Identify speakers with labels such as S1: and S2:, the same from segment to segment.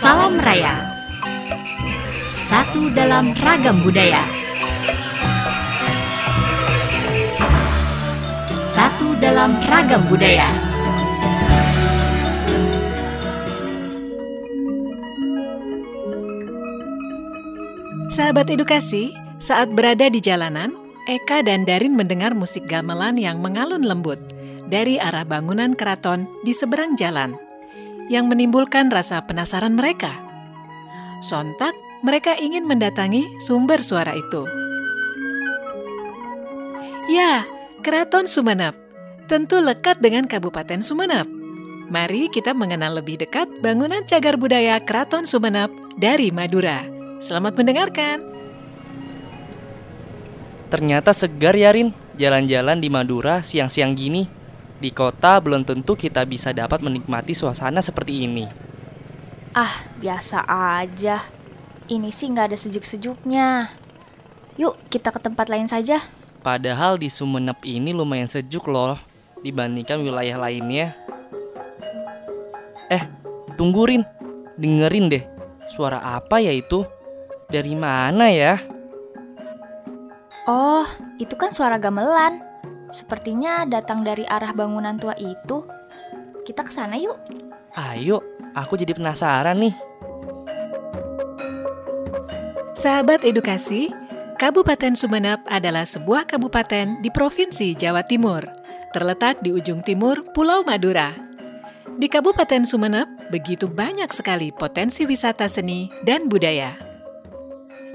S1: Salam Raya. Satu dalam ragam budaya. Satu dalam ragam budaya.
S2: Sahabat edukasi, saat berada di jalanan, Eka dan Darin mendengar musik gamelan yang mengalun lembut dari arah bangunan keraton di seberang jalan, yang menimbulkan rasa penasaran mereka. Sontak, mereka ingin mendatangi sumber suara itu. Ya, Keraton Sumenep tentu lekat dengan Kabupaten Sumenep. Mari kita mengenal lebih dekat bangunan cagar budaya Keraton Sumenep dari Madura. Selamat mendengarkan.
S3: Ternyata segar ya Rin, jalan-jalan di Madura siang-siang gini. Di kota belum tentu kita bisa dapat menikmati suasana seperti ini.
S4: Ah, biasa aja. Ini sih nggak ada sejuk-sejuknya. Yuk, kita ke tempat lain saja.
S3: Padahal di Sumenep ini lumayan sejuk loh dibandingkan wilayah lainnya. Eh, tunggu Rin. Dengerin deh. Suara apa ya itu? Dari mana ya?
S4: Oh, itu kan suara gamelan. Sepertinya datang dari arah bangunan tua itu. Kita ke sana yuk.
S3: Ayo, aku jadi penasaran nih.
S2: Sahabat edukasi, Kabupaten Sumenep adalah sebuah kabupaten di Provinsi Jawa Timur, terletak di ujung timur Pulau Madura. Di Kabupaten Sumenep begitu banyak sekali potensi wisata seni dan budaya.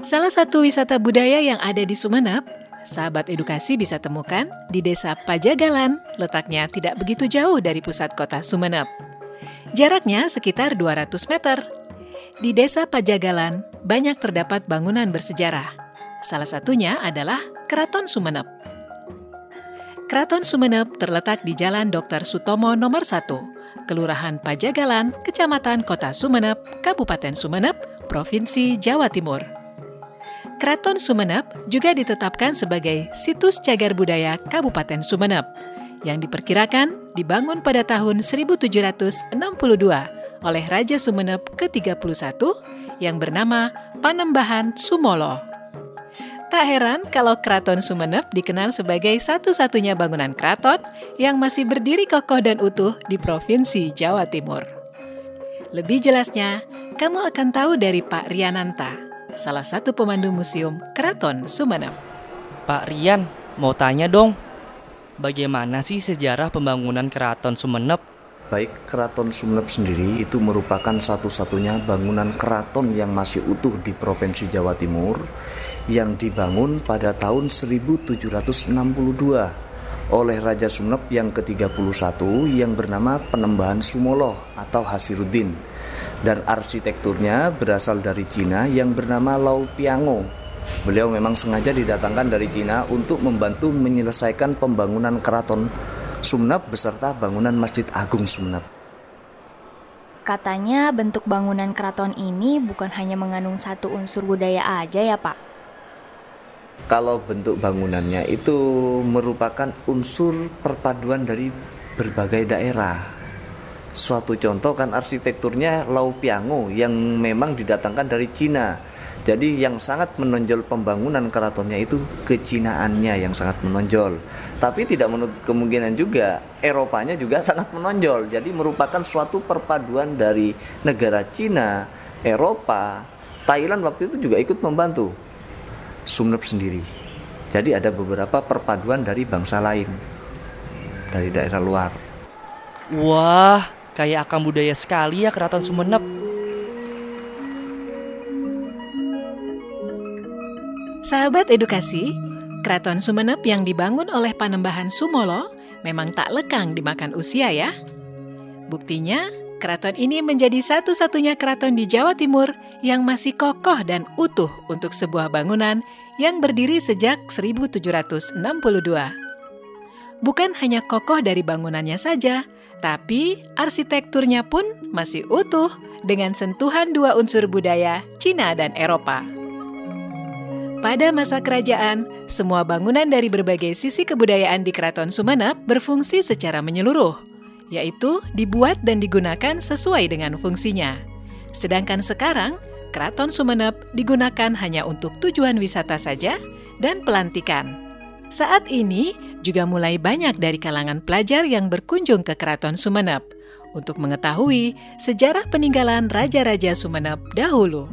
S2: Salah satu wisata budaya yang ada di Sumenep, sahabat edukasi bisa temukan di Desa Pajagalan, letaknya tidak begitu jauh dari pusat kota Sumenep. Jaraknya sekitar 200 meter. Di Desa Pajagalan banyak terdapat bangunan bersejarah. Salah satunya adalah Keraton Sumenep. Keraton Sumenep terletak di Jalan Dr. Sutomo nomor 1, Kelurahan Pajagalan, Kecamatan Kota Sumenep, Kabupaten Sumenep, Provinsi Jawa Timur. Keraton Sumenep juga ditetapkan sebagai situs cagar budaya Kabupaten Sumenep yang diperkirakan dibangun pada tahun 1762 oleh Raja Sumenep ke-31 yang bernama Panembahan Sumolo. Tak heran kalau Keraton Sumenep dikenal sebagai satu-satunya bangunan keraton yang masih berdiri kokoh dan utuh di Provinsi Jawa Timur. Lebih jelasnya, kamu akan tahu dari Pak Riananta, salah satu pemandu museum Keraton Sumenep.
S3: Pak Rian, mau tanya dong. Bagaimana sih sejarah pembangunan Keraton Sumenep?
S5: Baik, Keraton Sumenep sendiri itu merupakan satu-satunya bangunan keraton yang masih utuh di Provinsi Jawa Timur yang dibangun pada tahun 1762 oleh Raja Sumenep yang ke-31 yang bernama Penembahan Sumolo atau Hasiruddin dan arsitekturnya berasal dari Cina yang bernama Lau Piango. Beliau memang sengaja didatangkan dari Cina untuk membantu menyelesaikan pembangunan keraton Sumenep beserta bangunan Masjid Agung Sumenep.
S4: Katanya bentuk bangunan keraton ini bukan hanya mengandung satu unsur budaya aja ya Pak?
S5: Kalau bentuk bangunannya itu merupakan unsur perpaduan dari berbagai daerah. Suatu contoh kan arsitekturnya Lau Piango yang memang didatangkan dari Cina. Jadi yang sangat menonjol pembangunan keratonnya itu kecinaannya yang sangat menonjol. Tapi tidak menutup kemungkinan juga Eropanya juga sangat menonjol. Jadi merupakan suatu perpaduan dari negara Cina, Eropa, Thailand waktu itu juga ikut membantu Sumenep sendiri. Jadi ada beberapa perpaduan dari bangsa lain dari daerah luar.
S3: Wah, kayak akam budaya sekali ya Keraton Sumenep.
S2: Sahabat edukasi, Keraton Sumenep yang dibangun oleh Panembahan Sumolo memang tak lekang dimakan usia ya. Buktinya, keraton ini menjadi satu-satunya keraton di Jawa Timur yang masih kokoh dan utuh untuk sebuah bangunan yang berdiri sejak 1762. Bukan hanya kokoh dari bangunannya saja, tapi arsitekturnya pun masih utuh dengan sentuhan dua unsur budaya Cina dan Eropa. Pada masa kerajaan, semua bangunan dari berbagai sisi kebudayaan di Keraton Sumenep berfungsi secara menyeluruh, yaitu dibuat dan digunakan sesuai dengan fungsinya. Sedangkan sekarang, Keraton Sumeneb digunakan hanya untuk tujuan wisata saja dan pelantikan. Saat ini juga mulai banyak dari kalangan pelajar yang berkunjung ke Keraton Sumeneb untuk mengetahui sejarah peninggalan Raja-Raja Sumeneb dahulu.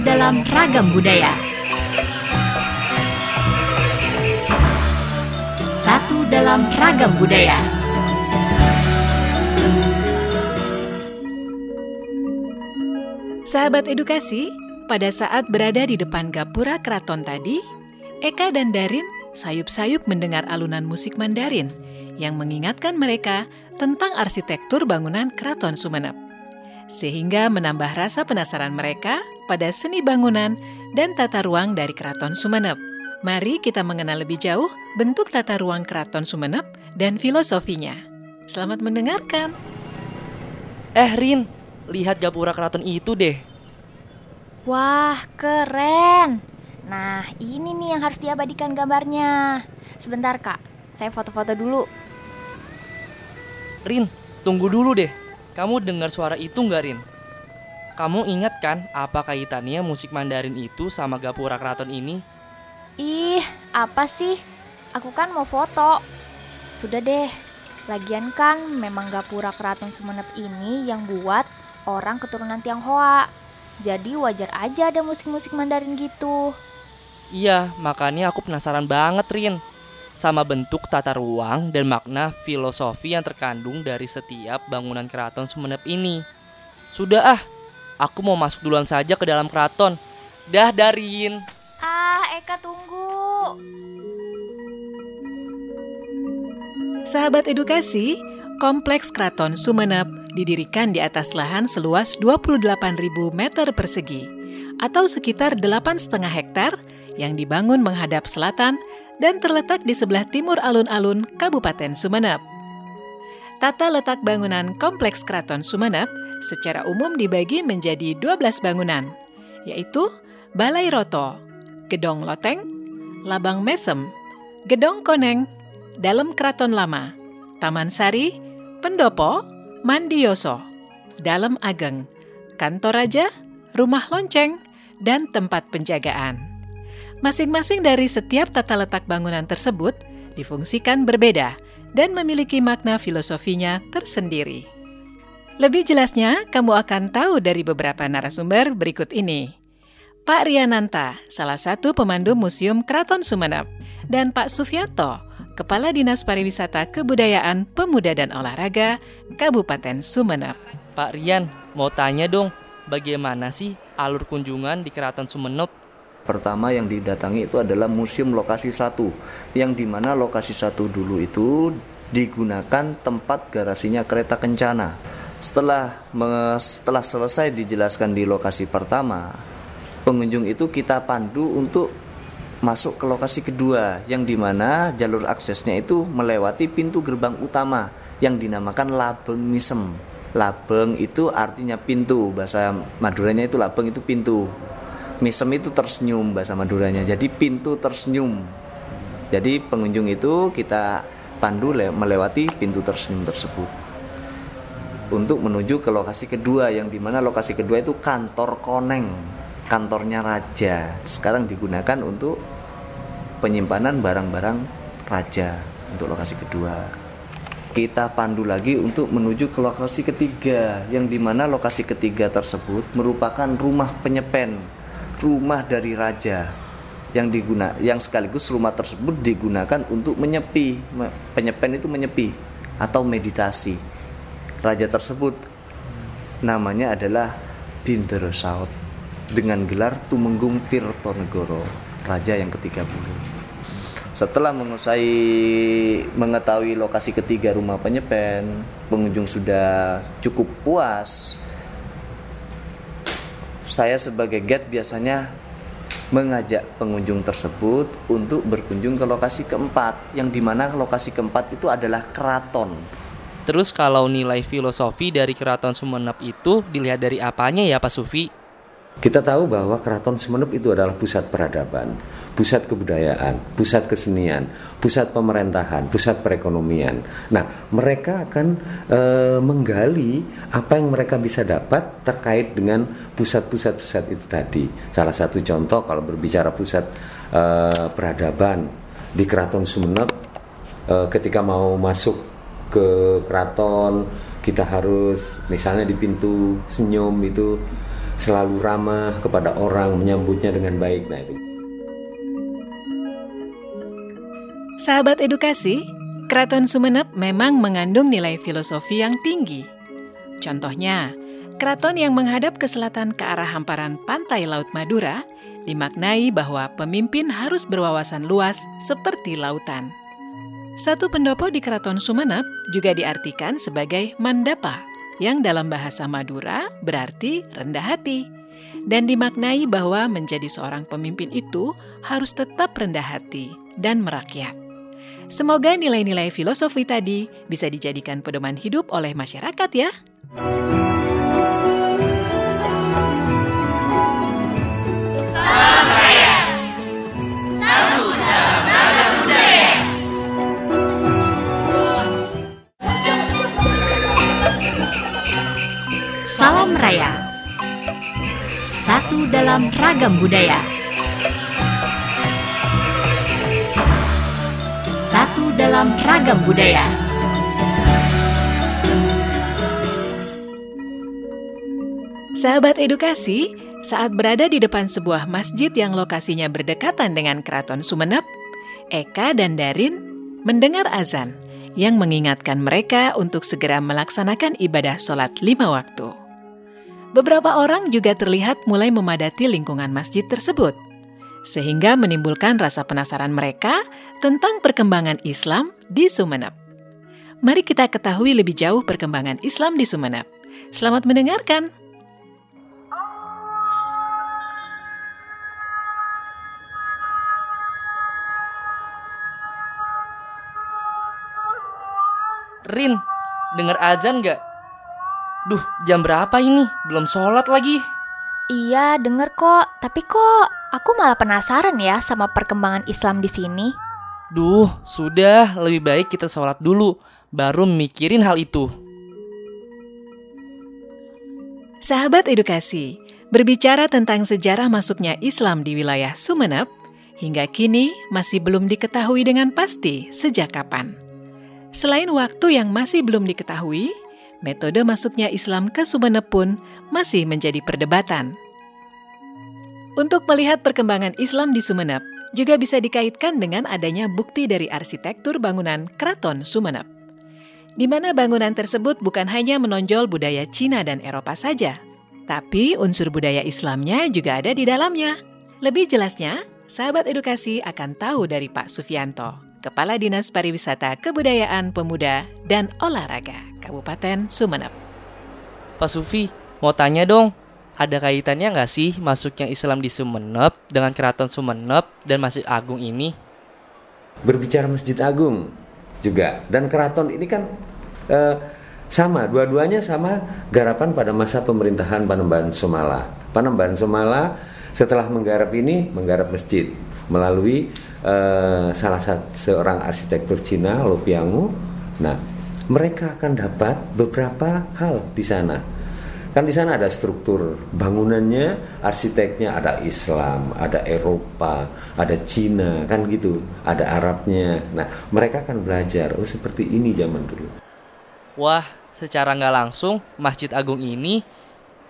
S1: Dalam ragam budaya Satu dalam ragam budaya
S2: Sahabat edukasi, pada saat berada di depan gapura keraton tadi, Eka dan Darin sayup-sayup mendengar alunan musik Mandarin yang mengingatkan mereka tentang arsitektur bangunan keraton Sumeneb. Sehingga menambah rasa penasaran mereka pada seni bangunan dan tata ruang dari keraton Sumeneb. Mari kita mengenal lebih jauh bentuk tata ruang keraton Sumeneb dan filosofinya. Selamat mendengarkan.
S3: Eh Rin, lihat gapura keraton itu deh.
S4: Wah, keren. Nah, ini nih yang harus diabadikan gambarnya. Sebentar, Kak. Saya foto-foto dulu.
S3: Rin, tunggu dulu deh. Kamu dengar suara itu nggak Rin? Kamu ingat kan apa kaitannya musik Mandarin itu sama gapura keraton ini?
S4: Ih, apa sih? Aku kan mau foto. Sudah deh. Lagian kan memang gapura keraton Sumeneb ini yang buat orang keturunan Tionghoa. Jadi wajar aja ada musik-musik Mandarin gitu.
S3: Iya, makanya aku penasaran banget Rin sama bentuk tata ruang dan makna filosofi yang terkandung dari setiap bangunan keraton Sumeneb ini. Sudah ah, aku mau masuk duluan saja ke dalam keraton. Dah Darin.
S4: Ah, Eka tunggu.
S2: Sahabat edukasi, Kompleks Keraton Sumeneb didirikan di atas lahan seluas 28.000 meter persegi atau sekitar 8,5 hektar yang dibangun menghadap selatan dan terletak di sebelah timur alun-alun Kabupaten Sumeneb. Tata letak bangunan Kompleks Keraton Sumeneb secara umum dibagi menjadi 12 bangunan, yaitu Balai Roto, Gedong Loteng, Labang Mesem, Gedong Koneng, Dalam Keraton Lama, Taman Sari, Pendopo, Mandioso, Dalam Ageng, Kantor Raja, Rumah Lonceng, dan tempat penjagaan. Masing-masing dari setiap tata letak bangunan tersebut difungsikan berbeda dan memiliki makna filosofinya tersendiri. Lebih jelasnya, kamu akan tahu dari beberapa narasumber berikut ini. Pak Riananta, salah satu pemandu Museum Keraton Sumeneb, dan Pak Sufianto, Kepala Dinas Pariwisata Kebudayaan, Pemuda dan Olahraga, Kabupaten Sumeneb.
S3: Pak Rian, mau tanya dong, bagaimana sih alur kunjungan di Keraton Sumeneb?
S5: Pertama yang didatangi itu adalah Museum Lokasi 1 yang di mana lokasi satu dulu itu digunakan tempat garasinya kereta kencana. Setelah setelah selesai dijelaskan di lokasi pertama, pengunjung itu kita pandu untuk masuk ke lokasi kedua yang di mana jalur aksesnya itu melewati pintu gerbang utama yang dinamakan Labeng Misem. Labeng itu artinya pintu, bahasa Maduranya itu labeng itu pintu. Misem itu tersenyum bahasa Maduranya. Jadi pintu tersenyum. Jadi pengunjung itu kita pandu le- melewati pintu tersenyum tersebut untuk menuju ke lokasi kedua yang di mana lokasi kedua itu kantor koneng kantornya raja sekarang digunakan untuk penyimpanan barang-barang raja untuk lokasi kedua kita pandu lagi untuk menuju ke lokasi ketiga yang di mana lokasi ketiga tersebut merupakan rumah penyepen rumah dari raja yang diguna yang sekaligus rumah tersebut digunakan untuk menyepi Me- penyepen itu menyepi atau meditasi raja tersebut namanya adalah Bindero Saud dengan gelar Tumenggung Tirtonegoro raja yang ke-30 setelah menguasai mengetahui lokasi ketiga rumah penyepen, pengunjung sudah cukup puas. Saya sebagai guide biasanya mengajak pengunjung tersebut untuk berkunjung ke lokasi keempat, yang di mana lokasi keempat itu adalah keraton.
S3: Terus kalau nilai filosofi dari Keraton Sumenep itu dilihat dari apanya ya Pak Sufi?
S6: Kita tahu bahwa Keraton Sumenep itu adalah pusat peradaban, pusat kebudayaan, pusat kesenian, pusat pemerintahan, pusat perekonomian. Nah, mereka akan e, menggali apa yang mereka bisa dapat terkait dengan pusat-pusat-pusat itu tadi. Salah satu contoh kalau berbicara pusat e, peradaban di Keraton Sumenep, e, ketika mau masuk ke keraton, kita harus misalnya di pintu senyum itu selalu ramah kepada orang, menyambutnya dengan baik. Nah, itu.
S2: Sahabat edukasi, Keraton Sumeneb memang mengandung nilai filosofi yang tinggi. Contohnya, keraton yang menghadap ke selatan ke arah hamparan pantai Laut Madura dimaknai bahwa pemimpin harus berwawasan luas seperti lautan. Satu pendopo di Keraton Sumeneb juga diartikan sebagai mandapa yang dalam bahasa Madura berarti rendah hati, dan dimaknai bahwa menjadi seorang pemimpin itu harus tetap rendah hati dan merakyat. Semoga nilai-nilai filosofi tadi bisa dijadikan pedoman hidup oleh masyarakat ya.
S1: Salam Raya. Satu dalam ragam budaya. Satu dalam ragam budaya.
S2: Sahabat edukasi, saat berada di depan sebuah masjid yang lokasinya berdekatan dengan Keraton Sumeneb, Eka dan Darin mendengar azan yang mengingatkan mereka untuk segera melaksanakan ibadah sholat lima waktu. Beberapa orang juga terlihat mulai memadati lingkungan masjid tersebut, sehingga menimbulkan rasa penasaran mereka tentang perkembangan Islam di Sumeneb. Mari kita ketahui lebih jauh perkembangan Islam di Sumeneb. Selamat mendengarkan.
S3: Rin, denger azan gak? Duh, jam berapa ini? Belum sholat lagi.
S4: Iya, denger kok. Tapi kok aku malah penasaran ya sama perkembangan Islam di sini.
S3: Duh, sudah. Lebih baik kita sholat dulu, baru mikirin hal itu.
S2: Sahabat edukasi, berbicara tentang sejarah masuknya Islam di wilayah Sumeneb, hingga kini masih belum diketahui dengan pasti sejak kapan. Selain waktu yang masih belum diketahui, metode masuknya Islam ke Sumeneb pun masih menjadi perdebatan. Untuk melihat perkembangan Islam di Sumeneb, juga bisa dikaitkan dengan adanya bukti dari arsitektur bangunan Keraton Sumeneb. Di mana bangunan tersebut bukan hanya menonjol budaya Cina dan Eropa saja, tapi unsur budaya Islamnya juga ada di dalamnya. Lebih jelasnya, sahabat edukasi akan tahu dari Pak Sufianto, Kepala Dinas Pariwisata Kebudayaan Pemuda dan Olahraga Kabupaten Sumeneb.
S3: Pak Sufi, mau tanya dong, ada kaitannya nggak sih masuknya Islam di Sumeneb dengan Keraton Sumeneb dan Masjid Agung ini?
S6: Berbicara Masjid Agung juga dan keraton ini kan eh, sama, dua-duanya sama garapan pada masa pemerintahan Panembahan Somala. Panembahan Somala setelah menggarap ini menggarap masjid melalui uh, salah satu seorang arsitektur Cina Lopiangu. Nah, mereka akan dapat beberapa hal di sana. Kan di sana ada struktur bangunannya, arsiteknya ada Islam, ada Eropa, ada Cina, kan gitu, ada Arabnya. Nah, mereka akan belajar, oh seperti ini zaman dulu.
S3: Wah, secara nggak langsung, Masjid Agung ini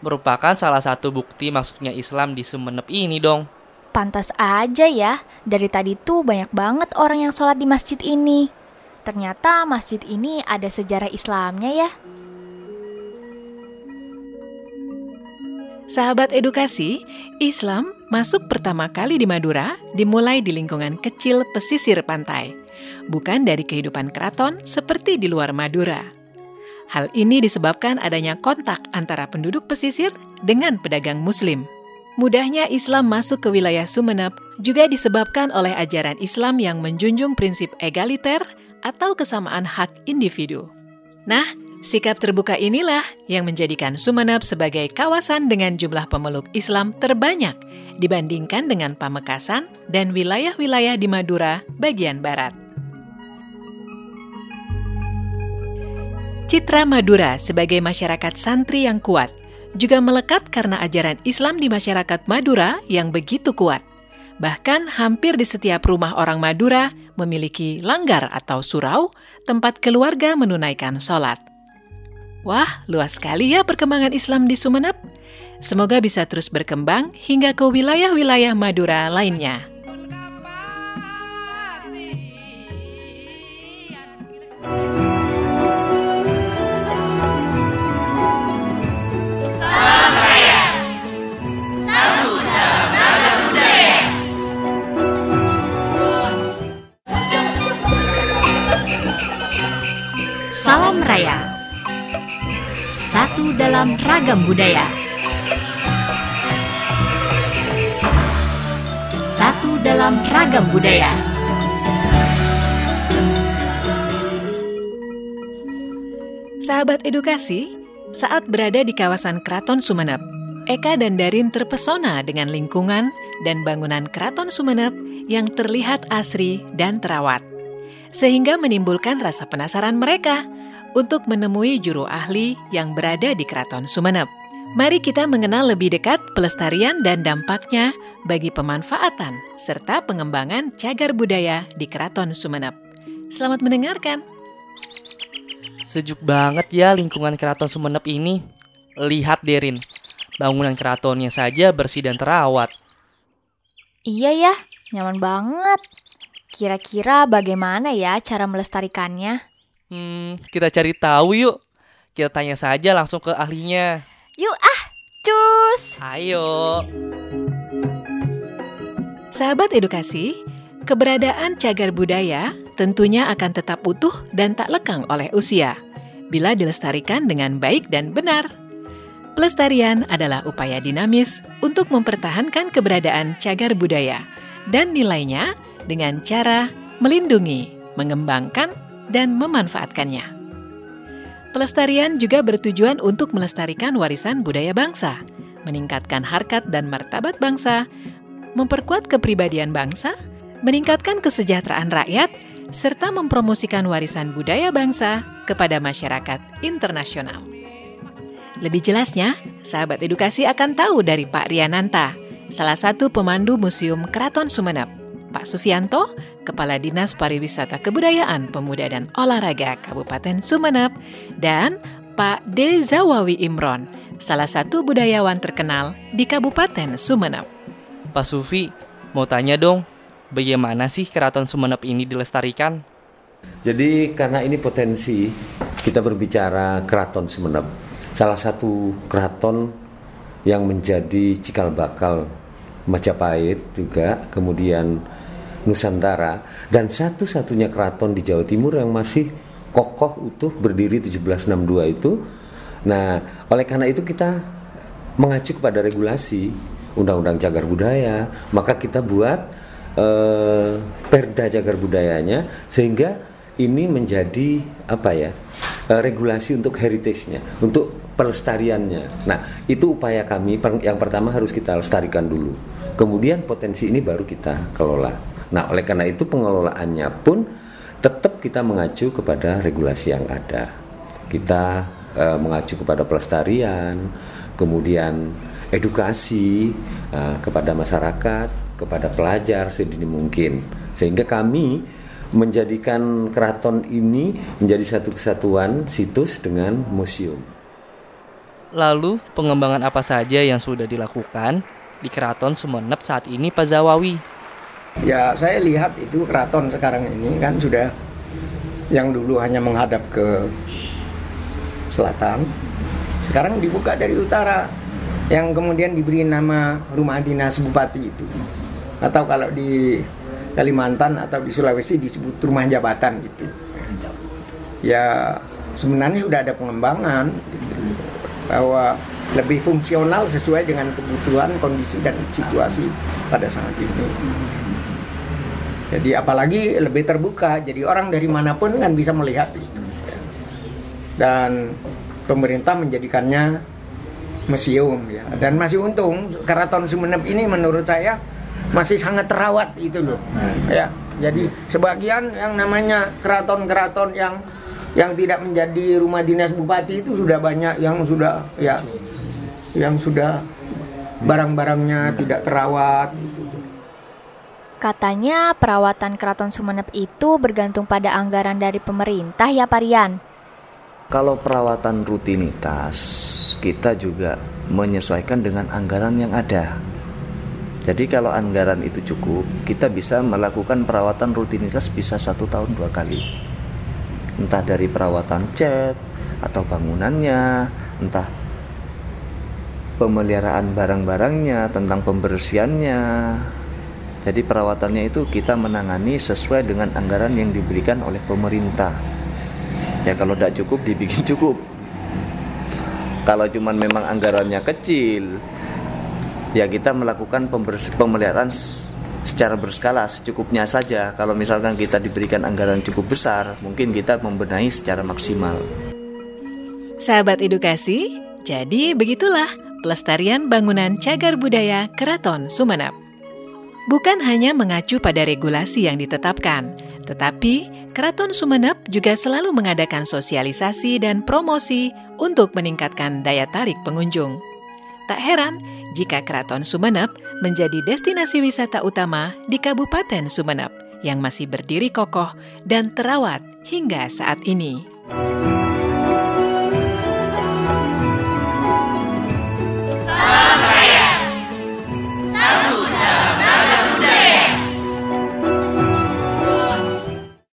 S3: merupakan salah satu bukti masuknya Islam di Sumeneb ini dong.
S4: Pantas aja ya, dari tadi tuh banyak banget orang yang sholat di masjid ini. Ternyata masjid ini ada sejarah Islamnya ya.
S2: Sahabat edukasi, Islam masuk pertama kali di Madura dimulai di lingkungan kecil pesisir pantai, bukan dari kehidupan keraton seperti di luar Madura. Hal ini disebabkan adanya kontak antara penduduk pesisir dengan pedagang Muslim. Mudahnya Islam masuk ke wilayah Sumeneb juga disebabkan oleh ajaran Islam yang menjunjung prinsip egaliter atau kesamaan hak individu. Nah, sikap terbuka inilah yang menjadikan Sumeneb sebagai kawasan dengan jumlah pemeluk Islam terbanyak dibandingkan dengan Pamekasan dan wilayah-wilayah di Madura bagian barat. Citra Madura sebagai masyarakat santri yang kuat juga melekat karena ajaran Islam di masyarakat Madura yang begitu kuat. Bahkan hampir di setiap rumah orang Madura memiliki langgar atau surau, tempat keluarga menunaikan sholat. Wah, luas sekali ya perkembangan Islam di Sumeneb. Semoga bisa terus berkembang hingga ke wilayah-wilayah Madura lainnya.
S1: Salam budaya Satu dalam ragam budaya
S2: Sahabat edukasi, saat berada di kawasan Keraton Sumeneb, Eka dan Darin terpesona dengan lingkungan dan bangunan Keraton Sumeneb yang terlihat asri dan terawat sehingga menimbulkan rasa penasaran mereka untuk menemui juru ahli yang berada di Keraton Sumeneb. Mari kita mengenal lebih dekat pelestarian dan dampaknya bagi pemanfaatan serta pengembangan cagar budaya di Keraton Sumeneb. Selamat mendengarkan.
S3: Sejuk banget ya lingkungan keraton Sumeneb ini. Lihat Derin, bangunan keratonnya saja bersih dan terawat.
S4: Iya ya, nyaman banget. Kira-kira bagaimana ya cara melestarikannya?
S3: Hmm, kita cari tahu yuk. Kita tanya saja langsung ke ahlinya.
S4: Yuk ah, cus!
S3: Ayo.
S2: Sahabat edukasi, keberadaan cagar budaya tentunya akan tetap utuh dan tak lekang oleh usia bila dilestarikan dengan baik dan benar. Pelestarian adalah upaya dinamis untuk mempertahankan keberadaan cagar budaya dan nilainya dengan cara melindungi, mengembangkan, dan memanfaatkannya. Pelestarian juga bertujuan untuk melestarikan warisan budaya bangsa, meningkatkan harkat dan martabat bangsa, memperkuat kepribadian bangsa, meningkatkan kesejahteraan rakyat, serta mempromosikan warisan budaya bangsa kepada masyarakat internasional. Lebih jelasnya, sahabat edukasi akan tahu dari Pak Riananta, salah satu pemandu Museum Keraton Sumeneb, Pak Sufianto, Kepala Dinas Pariwisata Kebudayaan Pemuda dan Olahraga Kabupaten Sumeneb, dan Pak D. Zawawi Imron, salah satu budayawan terkenal di Kabupaten Sumeneb.
S3: Pak Sufi, mau tanya dong, bagaimana sih keraton Sumeneb ini dilestarikan?
S6: Jadi karena ini potensi kita berbicara keraton Sumeneb, salah satu keraton yang menjadi cikal bakal Majapahit juga, kemudian Nusantara dan satu-satunya keraton di Jawa Timur yang masih kokoh utuh berdiri 1762 itu. Nah, oleh karena itu kita mengacu kepada regulasi Undang-Undang Cagar Budaya, maka kita buat eh, Perda Cagar Budayanya sehingga ini menjadi apa ya? eh, regulasi untuk heritage-nya, untuk pelestariannya. Nah, itu upaya kami yang pertama harus kita lestarikan dulu. Kemudian potensi ini baru kita kelola. Nah, oleh karena itu pengelolaannya pun tetap kita mengacu kepada regulasi yang ada. Kita e, mengacu kepada pelestarian, kemudian edukasi e, kepada masyarakat, kepada pelajar sedini mungkin. Sehingga kami menjadikan keraton ini menjadi satu kesatuan situs dengan museum.
S3: Lalu, pengembangan apa saja yang sudah dilakukan di Keraton Sumeneb saat ini Pak Zawawi?
S7: Ya saya lihat itu keraton sekarang ini kan sudah yang dulu hanya menghadap ke selatan, sekarang dibuka dari utara yang kemudian diberi nama rumah dinas bupati itu. Atau kalau di Kalimantan atau di Sulawesi disebut rumah jabatan gitu. Ya sebenarnya sudah ada pengembangan gitu, bahwa lebih fungsional sesuai dengan kebutuhan, kondisi dan situasi pada saat ini. Jadi apalagi lebih terbuka, jadi orang dari mana pun kan bisa melihat. Itu. dan pemerintah menjadikannya museum ya. Dan masih untung keraton Sumeneb ini menurut saya masih sangat terawat itu loh. Ya jadi sebagian yang namanya keraton-keraton yang yang tidak menjadi rumah dinas bupati itu sudah banyak yang sudah ya yang sudah barang-barangnya tidak terawat.
S4: Katanya perawatan Keraton Sumeneb itu bergantung pada anggaran dari pemerintah ya Parian.
S5: Kalau perawatan rutinitas, kita juga menyesuaikan dengan anggaran yang ada. Jadi kalau anggaran itu cukup, kita bisa melakukan perawatan rutinitas bisa satu tahun dua kali. Entah dari perawatan cat atau bangunannya, entah pemeliharaan barang-barangnya, tentang pembersihannya. Jadi perawatannya itu kita menangani sesuai dengan anggaran yang diberikan oleh pemerintah. Ya kalau tidak cukup dibikin cukup. Kalau cuman memang anggarannya kecil, ya kita melakukan pemeliharaan secara berskala secukupnya saja. Kalau misalkan kita diberikan anggaran cukup besar, mungkin kita membenahi secara maksimal.
S2: Sahabat edukasi, jadi begitulah pelestarian bangunan cagar budaya Keraton Sumeneb. Bukan hanya mengacu pada regulasi yang ditetapkan, tetapi Keraton Sumeneb juga selalu mengadakan sosialisasi dan promosi untuk meningkatkan daya tarik pengunjung. Tak heran jika Keraton Sumeneb menjadi destinasi wisata utama di Kabupaten Sumeneb yang masih berdiri kokoh dan terawat hingga saat ini.